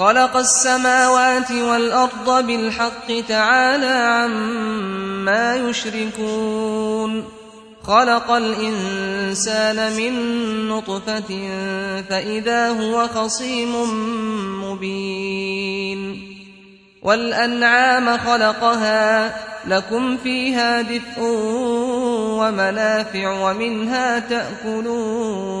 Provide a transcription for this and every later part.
خلق السماوات والأرض بالحق تعالى عما يشركون. خلق الإنسان من نطفة فإذا هو خصيم مبين. والأنعام خلقها لكم فيها دفء ومنافع ومنها تأكلون.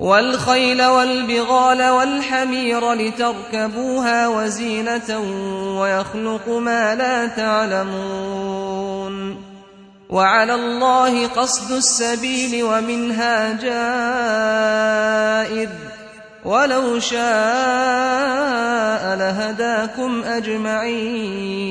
والخيل والبغال والحمير لتركبوها وزينة ويخلق ما لا تعلمون. وعلى الله قصد السبيل ومنها جائر. ولو شاء لهداكم أجمعين.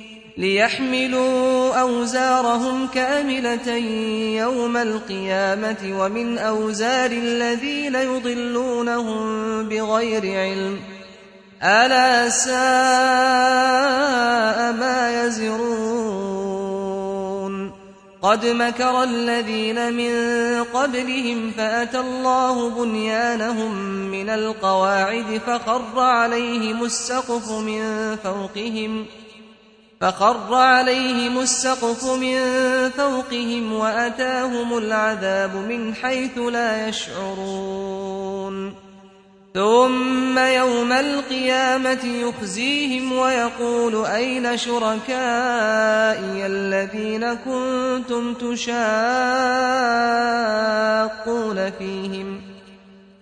ليحملوا أوزارهم كأملة يوم القيامة ومن أوزار الذين يضلونهم بغير علم. ألا ساء ما يزرون. قد مكر الذين من قبلهم فأتى الله بنيانهم من القواعد فخر عليهم السقف من فوقهم فخر عليهم السقف من فوقهم وأتاهم العذاب من حيث لا يشعرون. ثم يوم القيامة يخزيهم ويقول أين شركائي الذين كنتم تشاقون فيهم؟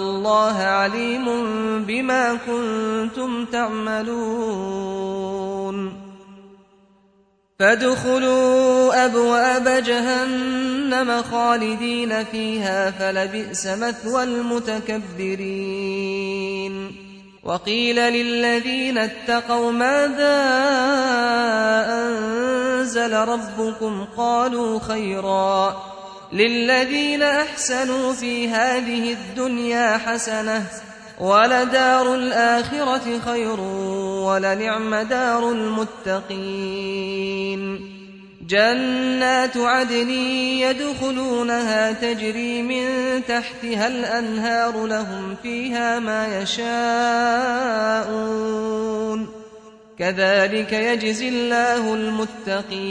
الله عليم بما كنتم تعملون. فادخلوا أبواب جهنم خالدين فيها فلبئس مثوى المتكبرين. وقيل للذين اتقوا ماذا أنزل ربكم؟ قالوا خيرا. للذين أحسنوا في هذه الدنيا حسنة ولدار الآخرة خير ولنعم دار المتقين. جنات عدن يدخلونها تجري من تحتها الأنهار لهم فيها ما يشاءون. كذلك يجزي الله المتقين.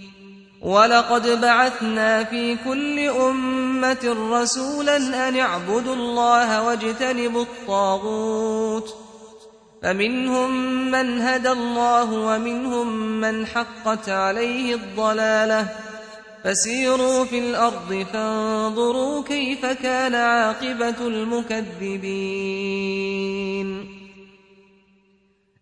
ولقد بعثنا في كل أمة رسولا أن اعبدوا الله واجتنبوا الطاغوت. فمنهم من هدى الله ومنهم من حقت عليه الضلالة. فسيروا في الأرض فانظروا كيف كان عاقبة المكذبين.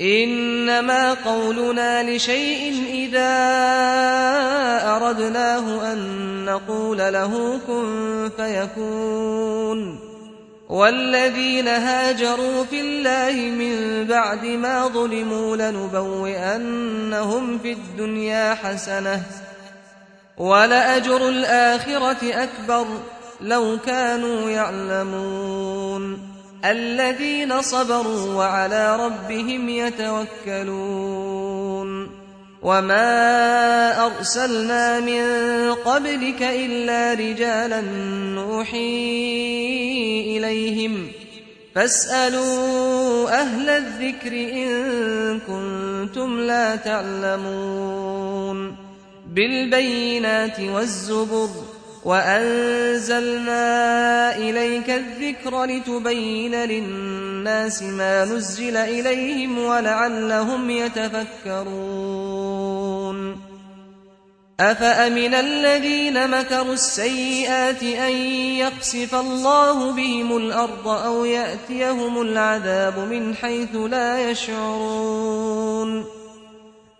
إنما قولنا لشيء إذا أردناه أن نقول له كن فيكون. والذين هاجروا في الله من بعد ما ظلموا لنبوئنهم في الدنيا حسنة ولأجر الآخرة أكبر لو كانوا يعلمون. الذين صبروا وعلى ربهم يتوكلون. وما أرسلنا من قبلك إلا رجالا نوحي إليهم. فاسألوا أهل الذكر إن كنتم لا تعلمون. بالبينات والزبر وأنزلنا إليك الذكر لتبين للناس ما نزل إليهم ولعلهم يتفكرون. أفأمن الذين مكروا السيئات أن يقصف الله بهم الأرض أو يأتيهم العذاب من حيث لا يشعرون؟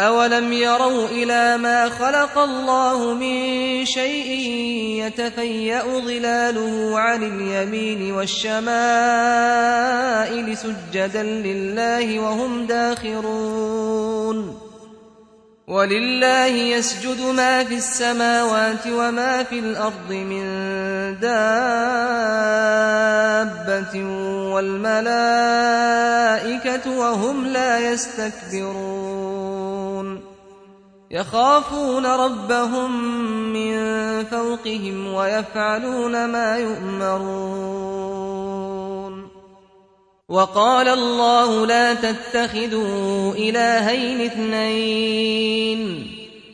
أولم يروا إلى ما خلق الله من شيء يتفيأ ظلاله عن اليمين والشمائل سجدا لله وهم داخرون ولله يسجد ما في السماوات وما في الأرض من دابة والملائكة وهم لا يستكبرون يخافون ربهم من فوقهم ويفعلون ما يؤمرون. وقال الله لا تتخذوا إلهين اثنين.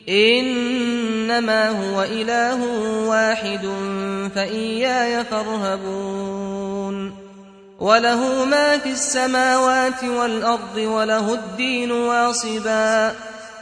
إنما هو إله واحد فإياي فارهبون. وله ما في السماوات والأرض وله الدين واصبا.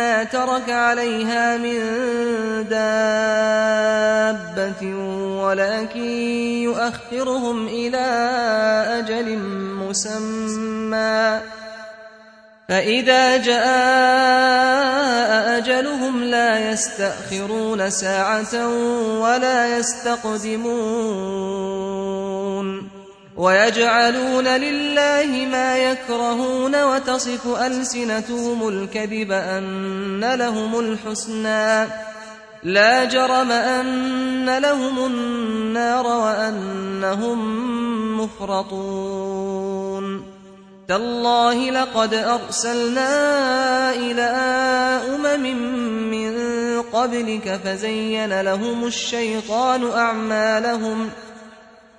ما ترك عليها من دابة ولكن يؤخرهم إلى أجل مسمى. فإذا جاء أجلهم لا يستأخرون ساعة ولا يستقدمون. ويجعلون لله ما يكرهون وتصف ألسنتهم الكذب أن لهم الحسنى. لا جرم أن لهم النار وأنهم مفرطون. تالله لقد أرسلنا إلى أمم من قبلك فزين لهم الشيطان أعمالهم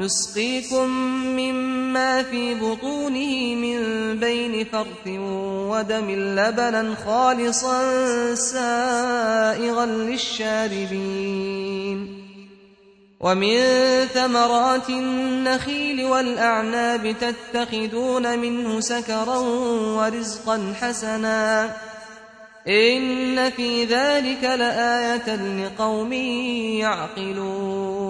نسقيكم مما في بطونه من بين فرث ودم لبنا خالصا سائغا للشاربين. ومن ثمرات النخيل والأعناب تتخذون منه سكرا ورزقا حسنا. إن في ذلك لآية لقوم يعقلون.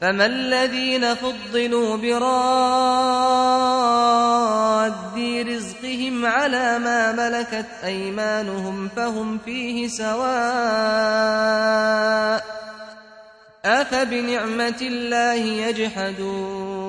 فما الذين فضلوا براد رزقهم على ما ملكت أيمانهم فهم فيه سواء أفبنعمة الله يجحدون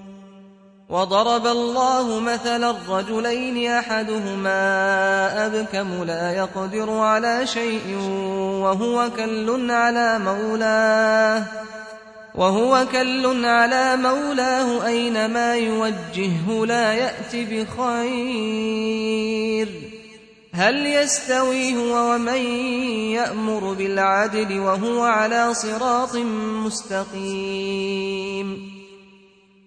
وضرب الله مثلا الرجلين أحدهما أبكم لا يقدر على شيء وهو كل على مولاه وهو كل على مولاه أينما يوجهه لا يأتي بخير هل يستوي هو ومن يأمر بالعدل وهو على صراط مستقيم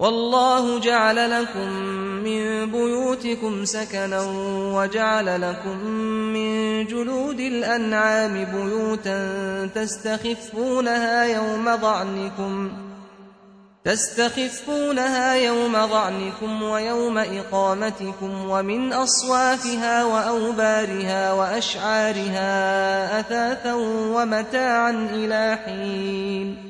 والله جعل لكم من بيوتكم سكنا وجعل لكم من جلود الأنعام بيوتا تستخفونها يوم ضعنكم تستخفونها يوم ضعنكم ويوم إقامتكم ومن أصوافها وأوبارها وأشعارها أثاثا ومتاعا إلى حين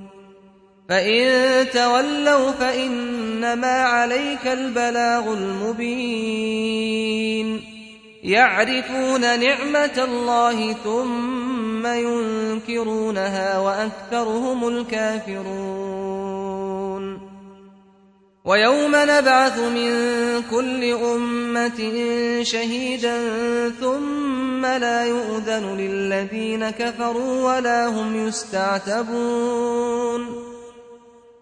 فإن تولوا فإنما عليك البلاغ المبين. يعرفون نعمة الله ثم ينكرونها وأكثرهم الكافرون. ويوم نبعث من كل أمة شهيدا ثم لا يؤذن للذين كفروا ولا هم يستعتبون.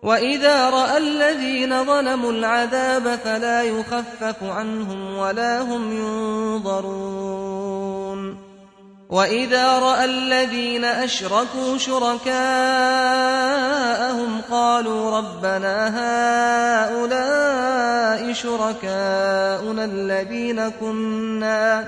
وإذا رأى الذين ظلموا العذاب فلا يخفف عنهم ولا هم ينظرون وإذا رأى الذين أشركوا شركاءهم قالوا ربنا هؤلاء شركاؤنا الذين كنا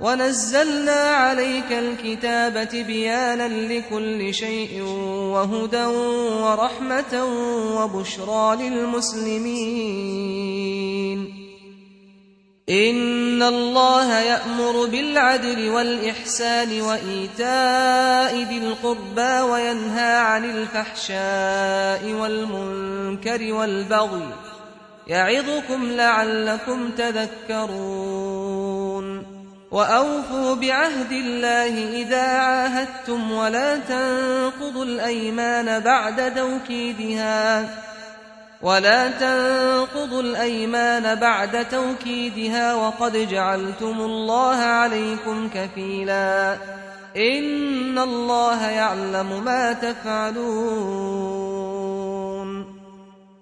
ونزلنا عليك الكتاب تبيانا لكل شيء وهدى ورحمة وبشرى للمسلمين. إن الله يأمر بالعدل والإحسان وإيتاء ذي القربى وينهى عن الفحشاء والمنكر والبغي يعظكم لعلكم تذكرون. وأوفوا بعهد الله إذا عاهدتم ولا تنقضوا الأيمان بعد توكيدها ولا تنقضوا الأيمان بعد توكيدها وقد جعلتم الله عليكم كفيلا إن الله يعلم ما تفعلون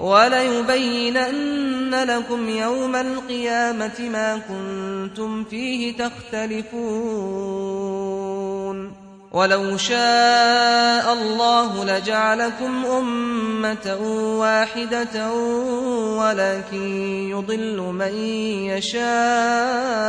وليبينن لكم يوم القيامة ما كنتم فيه تختلفون. ولو شاء الله لجعلكم أمة واحدة ولكن يضل من يشاء.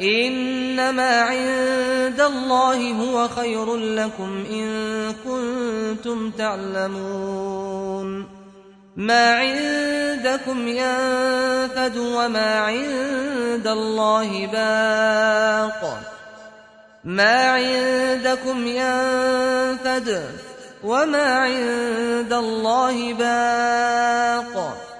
إنما عند الله هو خير لكم إن كنتم تعلمون. ما عندكم ينفد وما عند الله باق. ما عندكم ينفد وما عند الله باق.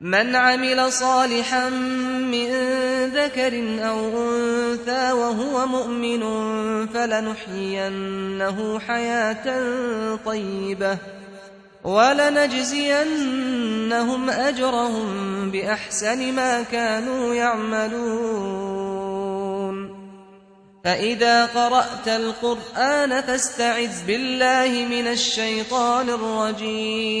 من عمل صالحا من ذكر أو أنثى وهو مؤمن فلنحيينه حياة طيبة ولنجزينهم أجرهم بأحسن ما كانوا يعملون. فإذا قرأت القرآن فاستعذ بالله من الشيطان الرجيم.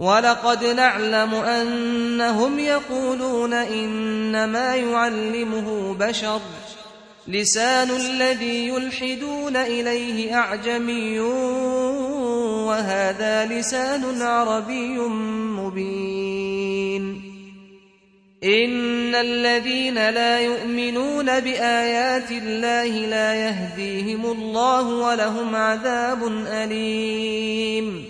ولقد نعلم أنهم يقولون إنما يعلمه بشر. لسان الذي يلحدون إليه أعجمي وهذا لسان عربي مبين. إن الذين لا يؤمنون بآيات الله لا يهديهم الله ولهم عذاب أليم.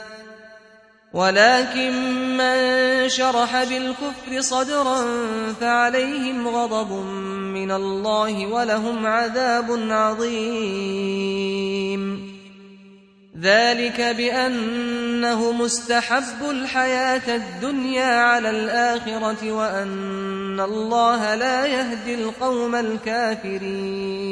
ولكن من شرح بالكفر صدرا فعليهم غضب من الله ولهم عذاب عظيم. ذلك بأنه مستحب الحياة الدنيا على الآخرة وأن الله لا يهدي القوم الكافرين.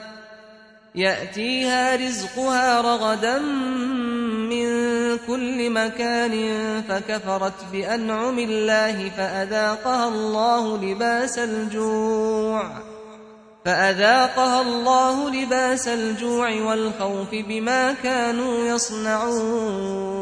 يأتيها رزقها رغدا من كل مكان فكفرت بأنعم الله فأذاقها الله لباس الجوع فأذاقها الله لباس الجوع والخوف بما كانوا يصنعون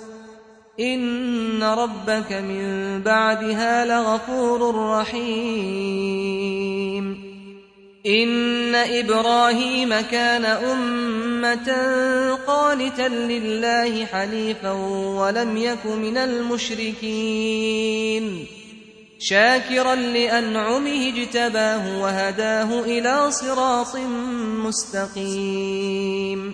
إن ربك من بعدها لغفور رحيم. إن إبراهيم كان أمة قانتا لله حنيفا ولم يك من المشركين. شاكرا لأنعمه اجتباه وهداه إلى صراط مستقيم.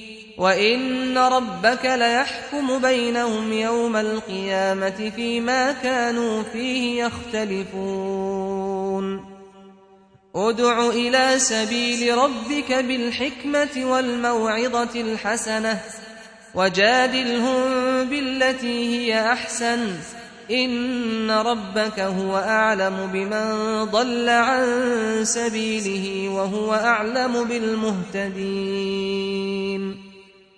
وإن ربك ليحكم بينهم يوم القيامة فيما كانوا فيه يختلفون ادع إلى سبيل ربك بالحكمة والموعظة الحسنة وجادلهم بالتي هي أحسن إن ربك هو أعلم بمن ضل عن سبيله وهو أعلم بالمهتدين